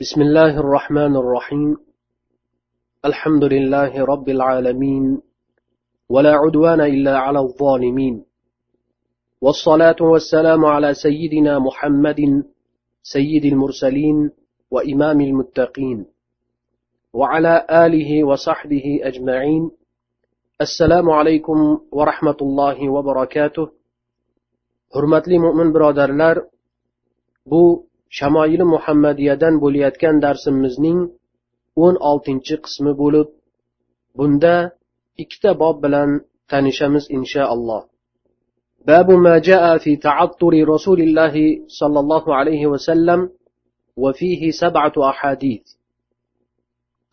بسم الله الرحمن الرحيم. الحمد لله رب العالمين ولا عدوان إلا على الظالمين. والصلاة والسلام على سيدنا محمد سيد المرسلين وإمام المتقين. وعلى آله وصحبه أجمعين. السلام عليكم ورحمة الله وبركاته. Hurmatli mo'min birodarlar bu shamoili muhammadiyadan bo'layotgan darsimizning o'n oltinchi qismi bo'lib bunda ikkita bob bilan tanishamiz inshaalloh باب ما جاء في تعطر رسول الله صلى الله عليه وسلم وفيه سبعة أحاديث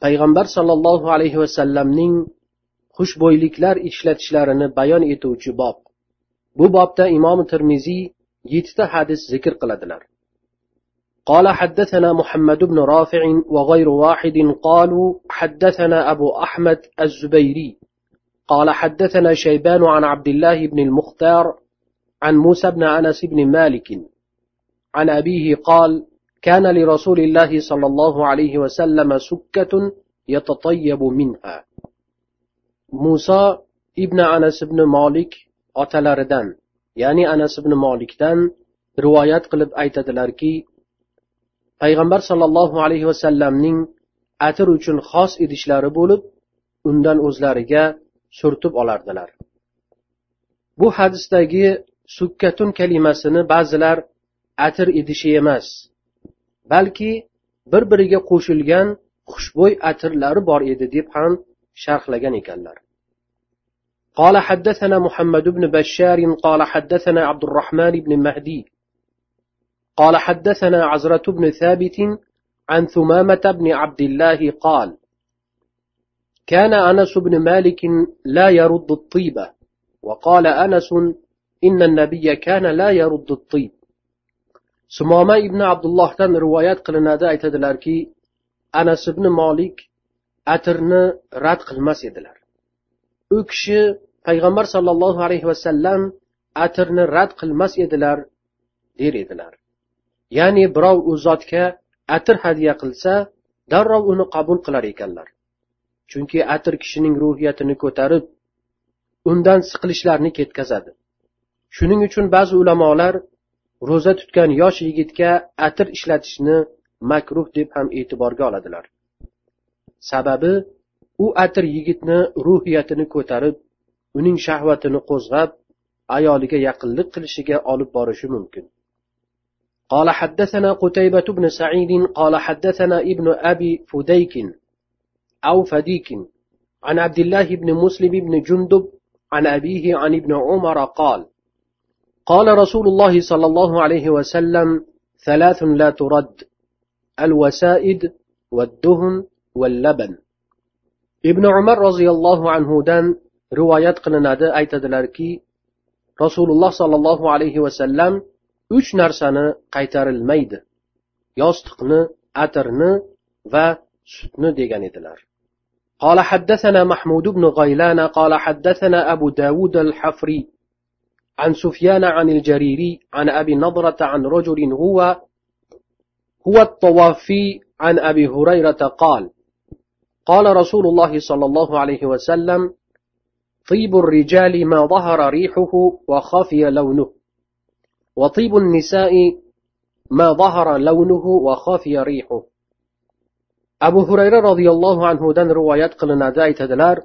payg'ambar sollallohu alayhi vasallamning xushbo'yliklar ishlatishlarini bayon etuvchi bob bu bobda imom termiziy yettita hadis zikr qiladilar قال حدثنا محمد بن رافع وغير واحد قالوا حدثنا أبو أحمد الزبيري. قال حدثنا شيبان عن عبد الله بن المختار عن موسى بن أنس بن مالك. عن أبيه قال كان لرسول الله صلى الله عليه وسلم سكة يتطيب منها. موسى ابن أنس بن مالك otalaridan ya'ni anas ibn molikdan rivoyat qilib aytadilarki payg'ambar sollallohu alayhi vasallamning atir uchun xos idishlari bo'lib undan o'zlariga surtib olardilar bu hadisdagi sukkatun kalimasini ba'zilar atir idishi emas balki bir biriga qo'shilgan xushbo'y atirlari bor edi deb ham sharhlagan ekanlar قال حدثنا محمد بن بشار قال حدثنا عبد الرحمن بن مهدي قال حدثنا عزرة بن ثابت عن ثمامة بن عبد الله قال كان أنس بن مالك لا يرد الطيبة وقال أنس إن النبي كان لا يرد الطيب. سمامة ابن عبد الله تن روايات قلنا دا aytadilarki anas ibn molik atirni rad qilmas edilar u kishi payg'ambar sollallohu alayhi vasallam atirni rad qilmas edilar der edilar ya'ni birov u zotga atir hadya qilsa darrov uni qabul qilar ekanlar. Chunki atir kishining ruhiyatini ko'tarib undan siqilishlarni ketkazadi. Shuning uchun ba'zi ulamolar ro'za tutgan yosh yigitga atir ishlatishni makruh deb ham e'tiborga oladilar. Sababi u atir yigitni ruhiyatini ko'tarib uning shahvatini qo'zg'ab ayoliga yaqinlik qilishiga olib borishi mumkin. قال حدثنا قتيبة بن سعيد قال حدثنا ابن أبي فديك أو فديك عن عبد الله بن مسلم بن جندب عن أبيه عن ابن عمر قال قال رسول الله صلى الله عليه وسلم ثلاث لا ترد الوسائد والدهن واللبن. ibn umar roziyallohu anhudan rivoyat qilinadi aytadilarki rasululloh sollallohu alayhi vasallam uch narsani qaytarilmaydi. Yostiqni atirni va sutni degan edilar. قال حدثنا محمود بن غيلان قال حدثنا أبو داود الحفري عن سفيان عن الجريري عن أبي نضرة عن رجل هو هو الطوافي عن أبي هريرة قال قال رسول الله صلى الله عليه وسلم طيب الرجال ما ظهر ريحه وخفي لونه وطيب النساء ما ظهر لونه وخفي ريحه abu hurayra roziyallohu anhudan rivoyat qilinadi aytadilar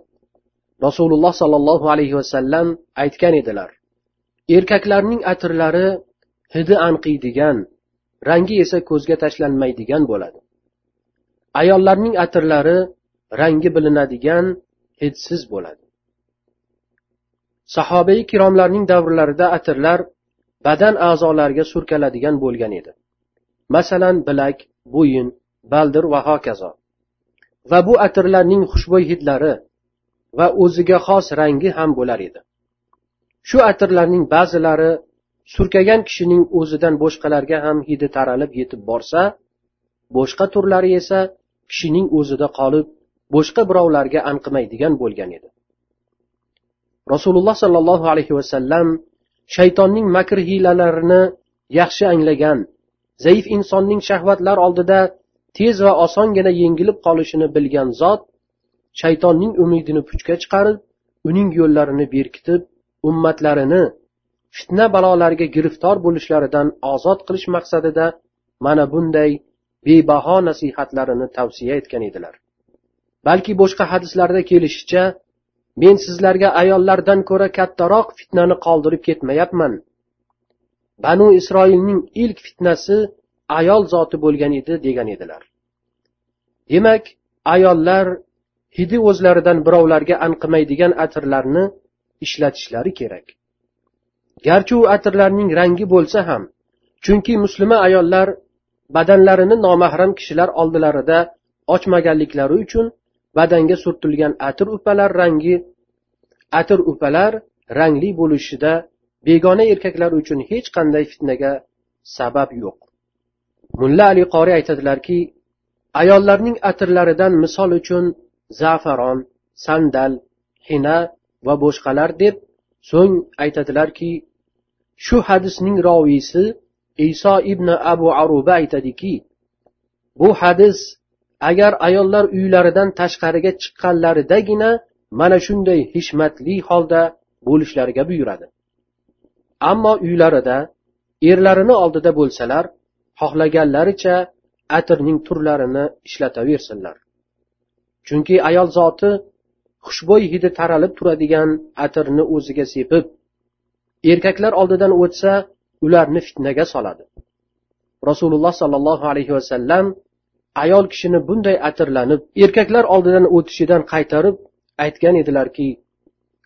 rasululloh sollallohu alayhi vasallam aytgan edilar erkaklarning atirlari hidi anqiydigan rangi esa ko'zga tashlanmaydigan bo'ladi ayollarning atirlari rangi bilinadigan hidsiz bo'ladi sahobai kiromlarning davrlarida atirlar badan a'zolariga surkaladigan bo'lgan edi. Masalan bilak bo'yin baldir va hokazo. Va bu atirlarning xushbo'y hidlari va o'ziga xos rangi ham bo'lar edi. Shu atirlarning ba'zilari surkagan kishining o'zidan boshqalarga ham hidi taralib yetib borsa boshqa turlari esa kishining o'zida qolib boshqa birovlarga anqimaydigan bo'lgan edi. Rasululloh sollallohu alayhi vasallam shaytonning makr hiylalarini yaxshi anglagan zaif insonning shahvatlar oldida tez va osongina yengilib qolishini bilgan zot shaytonning umidini puchga chiqarib uning yo'llarini berkitib ummatlarini fitna balolarga giriftor bo'lishlaridan ozod qilish maqsadida mana bunday bebaho nasihatlarini tavsiya etgan edilar. Balki boshqa hadislarda kelishicha men sizlarga ayollardan ko'ra kattaroq fitnani qoldirib ketmayapman. Banu isroilning ilk fitnasi ayol zoti bo'lgan edi degan edilar. Demak ayollar hidi o'zlaridan birovlarga anqimaydigan atirlarni ishlatishlari kerak. Garchi u atirlarning rangi bo'lsa ham chunki muslima ayollar badanlarini nomahram kishilar oldilarida ochmaganliklari uchun badanga surtilgan atir upalar rangi atir upalar rangli bo'lishida begona erkaklar uchun hech qanday fitnaga sabab yo'q. Mulla ali qori aytadilarki ayollarning atirlaridan misol uchun zafaron sandal hina va boshqalar deb so'ng aytadilarki shu hadisning roviysi iso ibn abu aruba aytadiki bu hadis agar ayollar uylaridan tashqariga chiqqanlaridagina mana shunday hishmatli holda bo'lishlariga buyuradi. Ammo uylarida erlarini oldida bo'lsalar xohlaganlaricha atirning turlarini ishlataversinlar. Chunki ayol zoti xushbo'y hidi taralib turadigan atirni o'ziga sepib erkaklar oldidan o'tsa ularni fitnaga soladi. Rasululloh sollallohu alayhi vasallam ayol kishini bunday atirlanib erkaklar oldidan o'tishidan qaytarib aytgan edilarki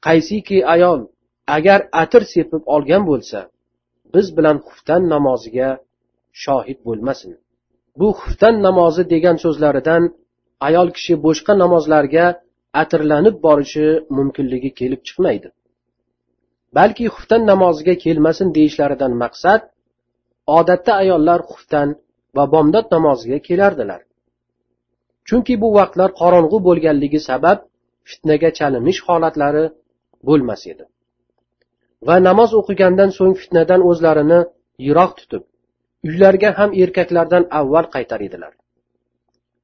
qaysiki ayol agar atir sepib olgan bo'lsa biz bilan xuftan namoziga shohid bo'lmasin. Bu xuftan namozi degan so'zlaridan ayol kishi boshqa namozlarga atirlanib borishi mumkinligi kelib chiqmaydi. Balki xuftan namoziga kelmasin deyishlaridan maqsad odatda ayollar xuftan va bomdod namoziga kelardilar. Chunki bu vaqtlar qorong'u bo'lganligi sabab fitnaga chalinish holatlari bo'lmas edi. Va namoz o'qigandan so'ng fitnadan o'zlarini yiroq tutib uylariga ham erkaklardan avval qaytar edilar.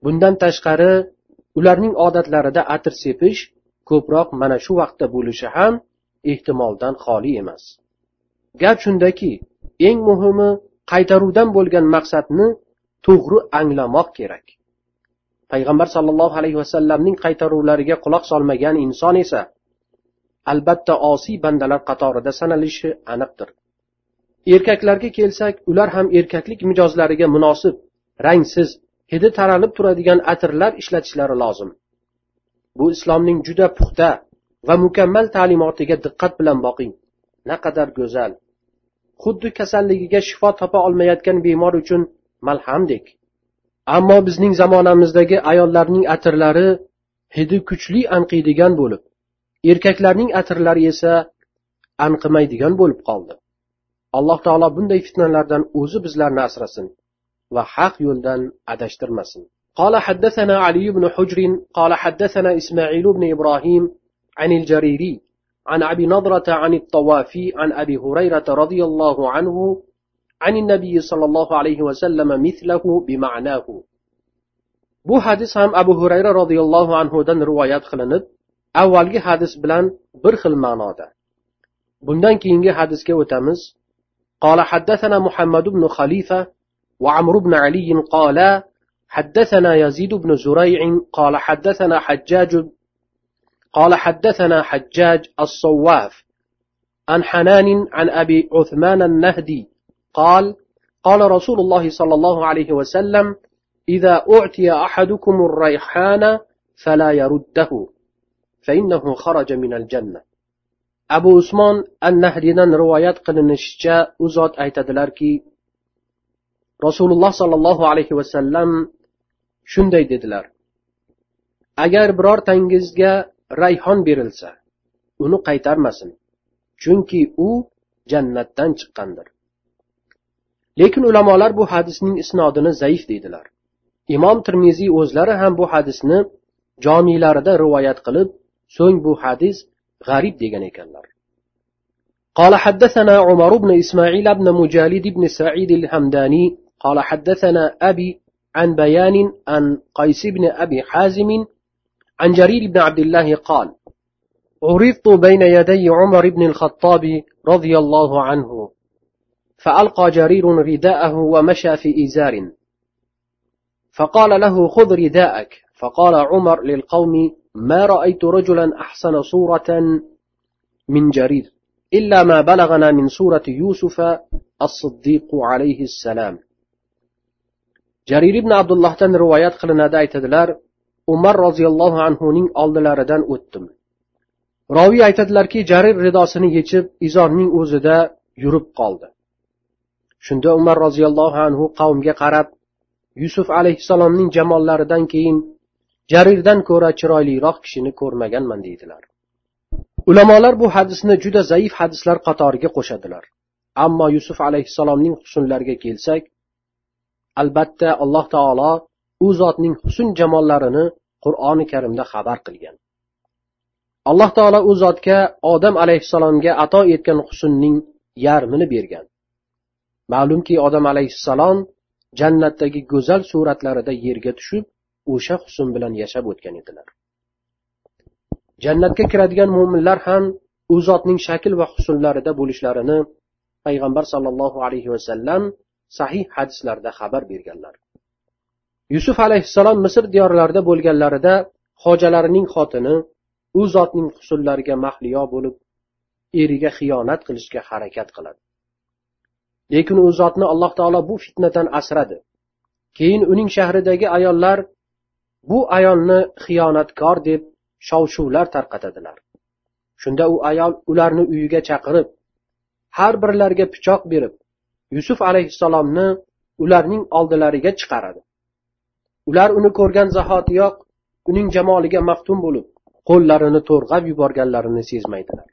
Bundan tashqari ularning odatlarida atir sepish ko'proq mana shu vaqtda bo'lishi ham ehtimoldan xoli emas. Gap shundaki eng muhimi qaytaruvdan bo'lgan maqsadni to'g'ri anglamoq kerak. Payg'ambar sollallohu alayhi vasallamning qaytaruvlariga quloq solmagan inson esa albatta osiy bandalar qatorida sanalishi aniqdir. Erkaklarga kelsak ular ham erkaklik mijozlariga munosib rangsiz hidi taralib turadigan atirlar ishlatishlari lozim. Bu islomning juda puxta va mukammal ta'limotiga diqqat bilan boqing. Naqadar go'zal. xuddi kasalligiga shifo topa olmayotgan bemor uchun malhamdek ammo bizning zamonamizdagi ayollarning atirlari hidi kuchli anqiydigan bo'lib erkaklarning atirlari esa anqimaydigan bo'lib qoldi alloh taolo bunday fitnalardan o'zi bizlarni asrasin va haq yo'ldan adashtirmasin قال حدثنا علي بن حجر قال حدثنا إسماعيل بن إبراهيم عن الجريري عن أبي نضرة عن الطوافي عن أبي هريرة رضي الله عنه عن النبي صلى الله عليه وسلم مثله بمعناه. Bu hadis ham abu hurayra roziyallohu anhudan rivoyat qilinib avvalgi hadis bilan bir xil ma'noda. Bundan keyingi hadisga o'tamiz. قال حدثنا محمد بن خليفة وعمرو بن علي قالا حدثنا يزيد بن زريع قال حدثنا حجاج قال حدثنا حجاج الصواف عن حنان عن أبي عثمان النهدي قال قال رسول الله صلى الله عليه وسلم إذا أعطي أحدكم الريحان فلا يرده فإنه خرج من الجنة. أبو عثمان النهدي روايات قلن الشجاء أزاد أيتد رسول الله صلى الله عليه وسلم شندي ددلر أجر برار تنجزجا rayhon berilsa uni qaytarmasin chunki u jannatdan chiqqandir lekin ulamolar bu hadisning isnodini zaif deydilar imom termiziy o'zlari ham bu hadisni jomiylarida rivoyat qilib so'ng bu hadis g'arib degan ekanlar قال حدثنا عمر بن إسماعيل بن مجالد بن سعيد الهمداني قال حدثنا أبي عن بيان عن قيس بن أبي حازم عن جرير بن عبد الله قال عرضت بين يدي عمر بن الخطاب رضي الله عنه فألقى جرير رداءه ومشى في إزار فقال له خذ رداءك. فقال عمر للقوم ما رأيت رجلا أحسن صورة من جرير إلا ما بلغنا من سورة يوسف الصديق عليه السلام. jarir ibn abdullohdan rivoyat qilinadi aytadilar umar roziyallohu anhuning oldilaridan o'tdim. Roviy aytadilarki jarir ridosini yechib izorning o'zida yurib qoldi. Shunda umar roziyallohu anhu qavmga qarab yusuf alayhissalomning jamollaridan keyin jarirdan ko'ra chiroyliroq kishini ko'rmaganman deydilar. Ulamolar bu hadisni juda zaif hadislar qatoriga qo'shadilar. Ammo yusuf alayhissalomning husnlariga kelsak albatta alloh taolo u zotning husn jamollarini qur'oni karimda xabar qilgan. Alloh taolo u zotga odam alayhissalomga ato etgan husnning yarmini bergan. Ma'lumki odam alayhissalom jannatdagi go'zal suratlarida yerga tushib o'sha husn bilan yashab o'tgan edilar. Jannatga kiradigan mo'minlar ham u zotning shakl va husnlarida bo'lishlarini payg'ambar sollallohu alayhi vasallam sahih hadislarda xabar berganlar. Yusuf alayhissalom misr diyorlarida bo'lganlarida hojalarining xotini u zotning husullariga mahliyo bo'lib eriga xiyonat qilishga harakat qiladi. Lekin u zotni alloh taolo bu fitnadan asradi. Keyin uning shahridagi ayollar bu ayolni xiyonatkor deb shov shuvlar tarqatadilar. Shunda u ayol ularni uyiga chaqirib har birlariga pichoq berib yusuf alayhissalomni ularning oldilariga chiqaradi. Ular uni ko'rgan zahotiyoq uning jamoliga maftun bo'lib qo'llarini to'rg'ab yuborganlarini sezmaydilar.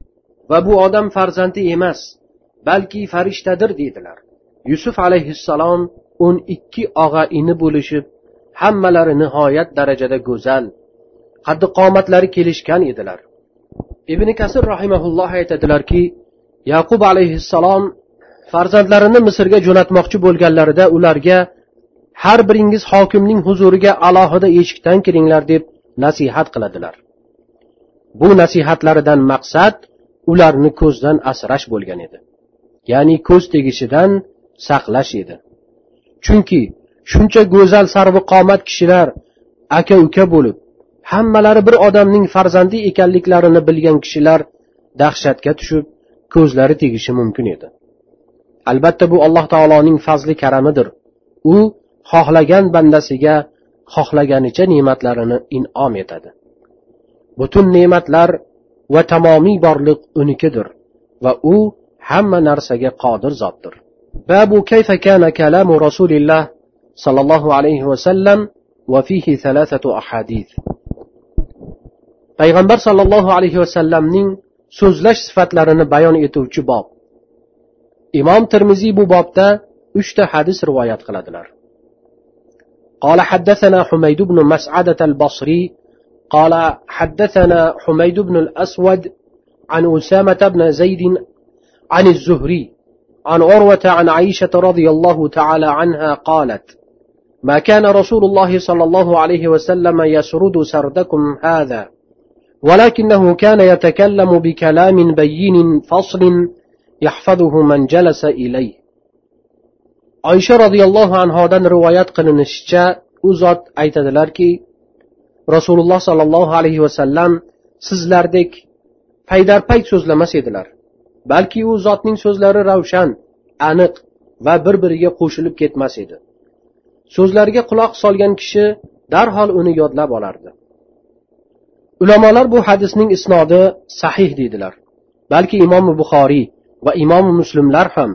Va bu odam farzandi emas balki farishtadir deydilar. Yusuf alayhissalom o'n ikki og'a ini bo'lishib hammalari nihoyat darajada go'zal qaddi qomatlari kelishgan edilar. Ibn kasir rahimaulloh aytadilarki yaqub alayhissalom farzandlarini misrga jo'natmoqchi bo'lganlarida ularga har biringiz hokimning huzuriga alohida eshikdan kiringlar deb nasihat qiladilar. Bu nasihatlaridan maqsad ularni ko'zdan asrash bo'lgan edi. Ya'ni ko'z tegishidan saqlash edi. Chunki shuncha go'zal sarviqomat kishilar aka uka bo'lib hammalari bir odamning farzandi ekanliklarini bilgan kishilar dahshatga tushib ko'zlari tegishi mumkin edi. Albatta bu alloh taoloning fazli karamidir. U xohlagan bandasiga xohlaganicha ne'matlarini in'om etadi. Butun ne'matlar va tamomiy borliq unikidir va u hamma narsaga qodir zotdir. Babu kayfa kana kalamu rasulilloh sollallohu alayhi vasallam va fihi thalathatu ahadith. Payg'ambar sollallohu alayhi vasallamning so'zlash sifatlarini bayon etuvchi bob. Imom termiziy bu bobda uchta hadis rivoyat qiladilar. قال حدثنا حميد بن مسعدة البصري قال حدثنا حميد بن الأسود عن أسامة بن زيد عن الزهري عن عروة عن عائشة رضي الله تعالى عنها قالت ما كان رسول الله صلى الله عليه وسلم يسرد سردكم هذا ولكنه كان يتكلم بكلام بين فصل يحفظه من جلس إليه. Oysha roziyallohu anhodan rivoyat qilinishicha u zot aytadilarki rasululloh sollallohu alayhi vasallam sizlardek paydarpay so'zlamas edilar. Balki u zotning so'zlari ravshan aniq va bir biriga qo'shilib ketmas edi. So'zlariga quloq solgan kishi darhol uni yodlab olardi. Ulamolar bu hadisning isnodi sahih deydilar. Balki imom buxoriy va imom muslimlar ham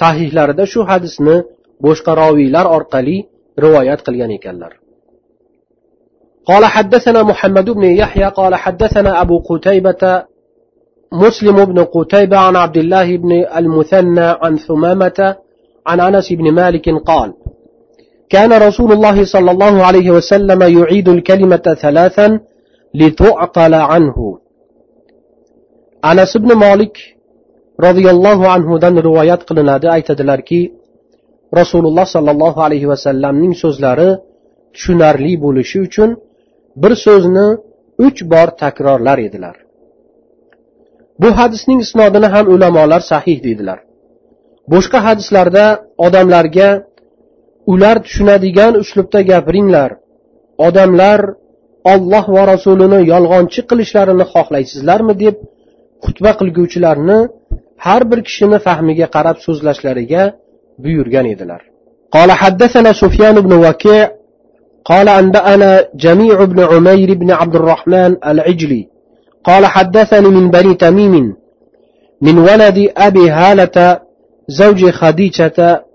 sahihlarida shu hadisni boshqa roviylar orqali rivoyat qilgan ekanlar. قال حدثنا محمد بن يحيى قال حدثنا أبو قتيبة مسلم بن قتيبة عن عبد الله بن المثنى عن ثمامة عن أنس بن مالك قال كان رسول الله صلى الله عليه وسلم يعيد الكلمة ثلاثا لتعطل عنه أنس بن مالك roziyallohu anhudan rivoyat qilinadi. Aytadilarki rasululloh sollallohu alayhi vasallamning so'zlari tushunarli bo'lishi uchun bir so'zni uch bor takrorlar edilar. Bu hadisning isnodini ham ulamolar sahih deydilar. Boshqa hadislarda odamlarga ular tushunadigan uslubda gapiringlar. Odamlar olloh va rasulini yolg'onchi qilishlarini xohlaysizlarmi? deb xutba qilguvchilarni har bir kishini fahmiga qarab so'zlashlariga buyurgan edilar قال حدثنا سفيان بن وكيع قال أنبأنا جميع بن عمير بن عبد الرحمن العجلي قال حدثني من بني تميم من ولد أبي هالة زوج خديجة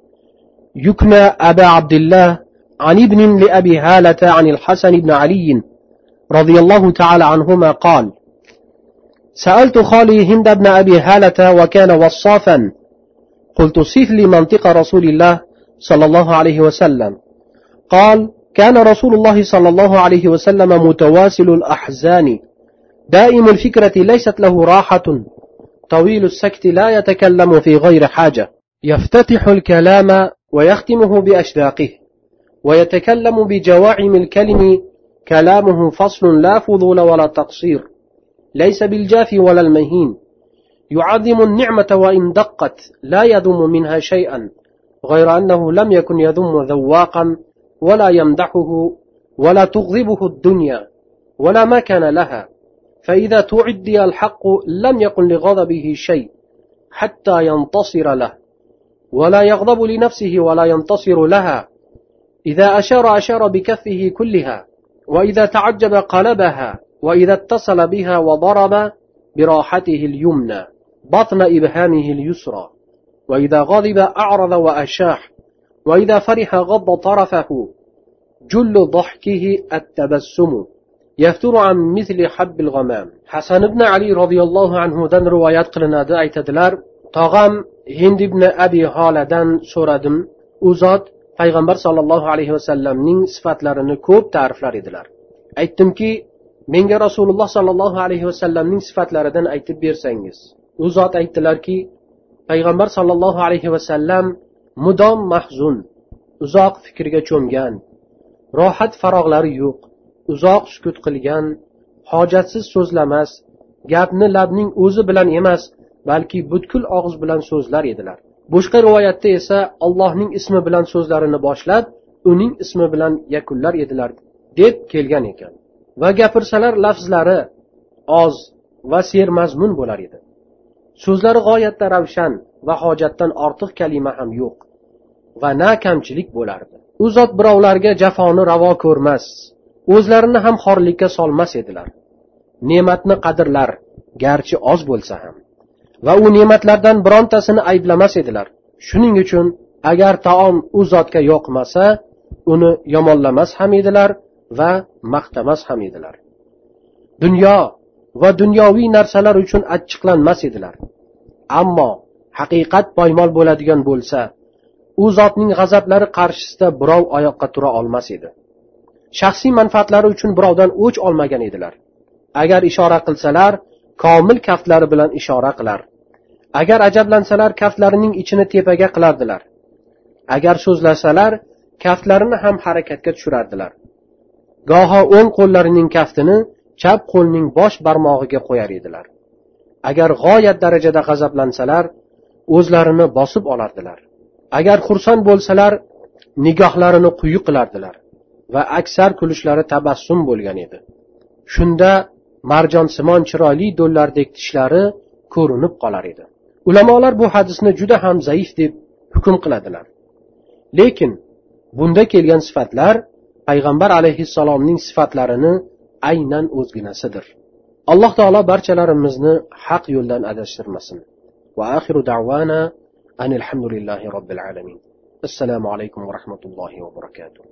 يكنى أبا عبد الله عن ابن لأبي هالة عن الحسن بن علي رضي الله تعالى عنهما قال سألت خالي هند بن أبي هالة وكان وصافا. قلت صف لي منطق رسول الله صلى الله عليه وسلم. قال كان رسول الله صلى الله عليه وسلم متواسل الأحزان. دائم الفكرة ليست له راحة. طويل السكت لا يتكلم في غير حاجة. يفتتح الكلام ويختمه بأشداقه. ويتكلم بجواعم الكلم. كلامه فصل لا فضول ولا تقصير. ليس بالجاف ولا المهين. يعظم النعمة وإن دقت لا يذم منها شيئا غير أنه لم يكن يذم ذواقا ولا يمدحه ولا تغضبه الدنيا ولا مكان لها. فإذا تعدي الحق لم يكن لغضبه شيء حتى ينتصر له ولا يغضب لنفسه ولا ينتصر لها. إذا أشار أشار بكفه كلها وإذا تعجب قلبها وإذا اتصل بها وضرب براحته اليمنى بطن إبهامه اليسرى وإذا غضب أعرض وأشاح وإذا فرح غض طرفه جل ضحكه التبسم يفتر عن مثل حب الغمام حسن بن علي رضي الله عنه دن روايات قلنادي aytadilar tog'am hind ibn abi holadan so'radim u zot payg'ambar sollallohu alayhi vasallamning sifatlarini ko'p ta'riflar edilar aytdimki menga rasululloh sollallohu alayhi vasallamning sifatlaridan aytib bersangiz u zot aytdilarki payg'ambar sollallohu alayhi vasallam mudom mahzun uzoq fikrga cho'mgan rohat farog'lari yo'q uzoq sukut qilgan hojatsiz so'zlamas gapni labning o'zi bilan emas balki butkul og'iz bilan so'zlar edilar. Boshqa rivoyatda esa allohning ismi bilan so'zlarini boshlab uning ismi bilan yakunlar edilar deb kelgan ekan. Va gapirsalar lafzlari oz va sermazmun bo'lar edi. So'zlari g'oyatda ravshan va hojatdan ortiq kalima ham yo'q va na kamchilik bo'lardi. U zot birovlarga jafoni ravo ko'rmas o'zlarini ham xorlikka solmas edilar. Ne'matni qadrlar garchi oz bo'lsa ham va u ne'matlardan birontasini ayblamas edilar. Shuning uchun agar taom u zotga yoqmasa uni yomonlamas ham edilar va maqtamas ham edilar. Dunyo va dunyoviy narsalar uchun achchiqlanmas edilar. Ammo haqiqat poymol bo'ladigan bo'lsa u zotning g'azablari qarshisida birov oyoqqa tura olmas edi. Shaxsiy manfaatlari uchun birovdan o'ch olmagan edilar. Agar ishora qilsalar komil kaftlari bilan ishora qilar. Agar ajablansalar kaftlarining ichini tepaga qilardilar. Agar so'zlasalar kaftlarini ham harakatga tushirardilar. Goho o'ng qo'llarining kaftini chap qo'lning bosh barmog'iga qo'yar edilar. Agar g'oyat darajada g'azablansalar o'zlarini bosib olardilar. Agar xursand bo'lsalar nigohlarini quyi qilardilar va aksar kulishlari tabassum bo'lgan edi. Shunda marjonsimon chiroyli do'llardek tishlari ko'rinib qolar edi. Ulamolar bu hadisni juda ham zaif deb hukm qiladilar. Lekin bunda kelgan sifatlar payg'ambar alayhissalomning sifatlarini aynan o'zginasidir. Alloh taolo barchalarimizni haq yo'ldan adashtirmasin. Va axiru davana anilhamdulillahi robbil alamin. Assalomu alaykum va rahmatullohi va barakatuh.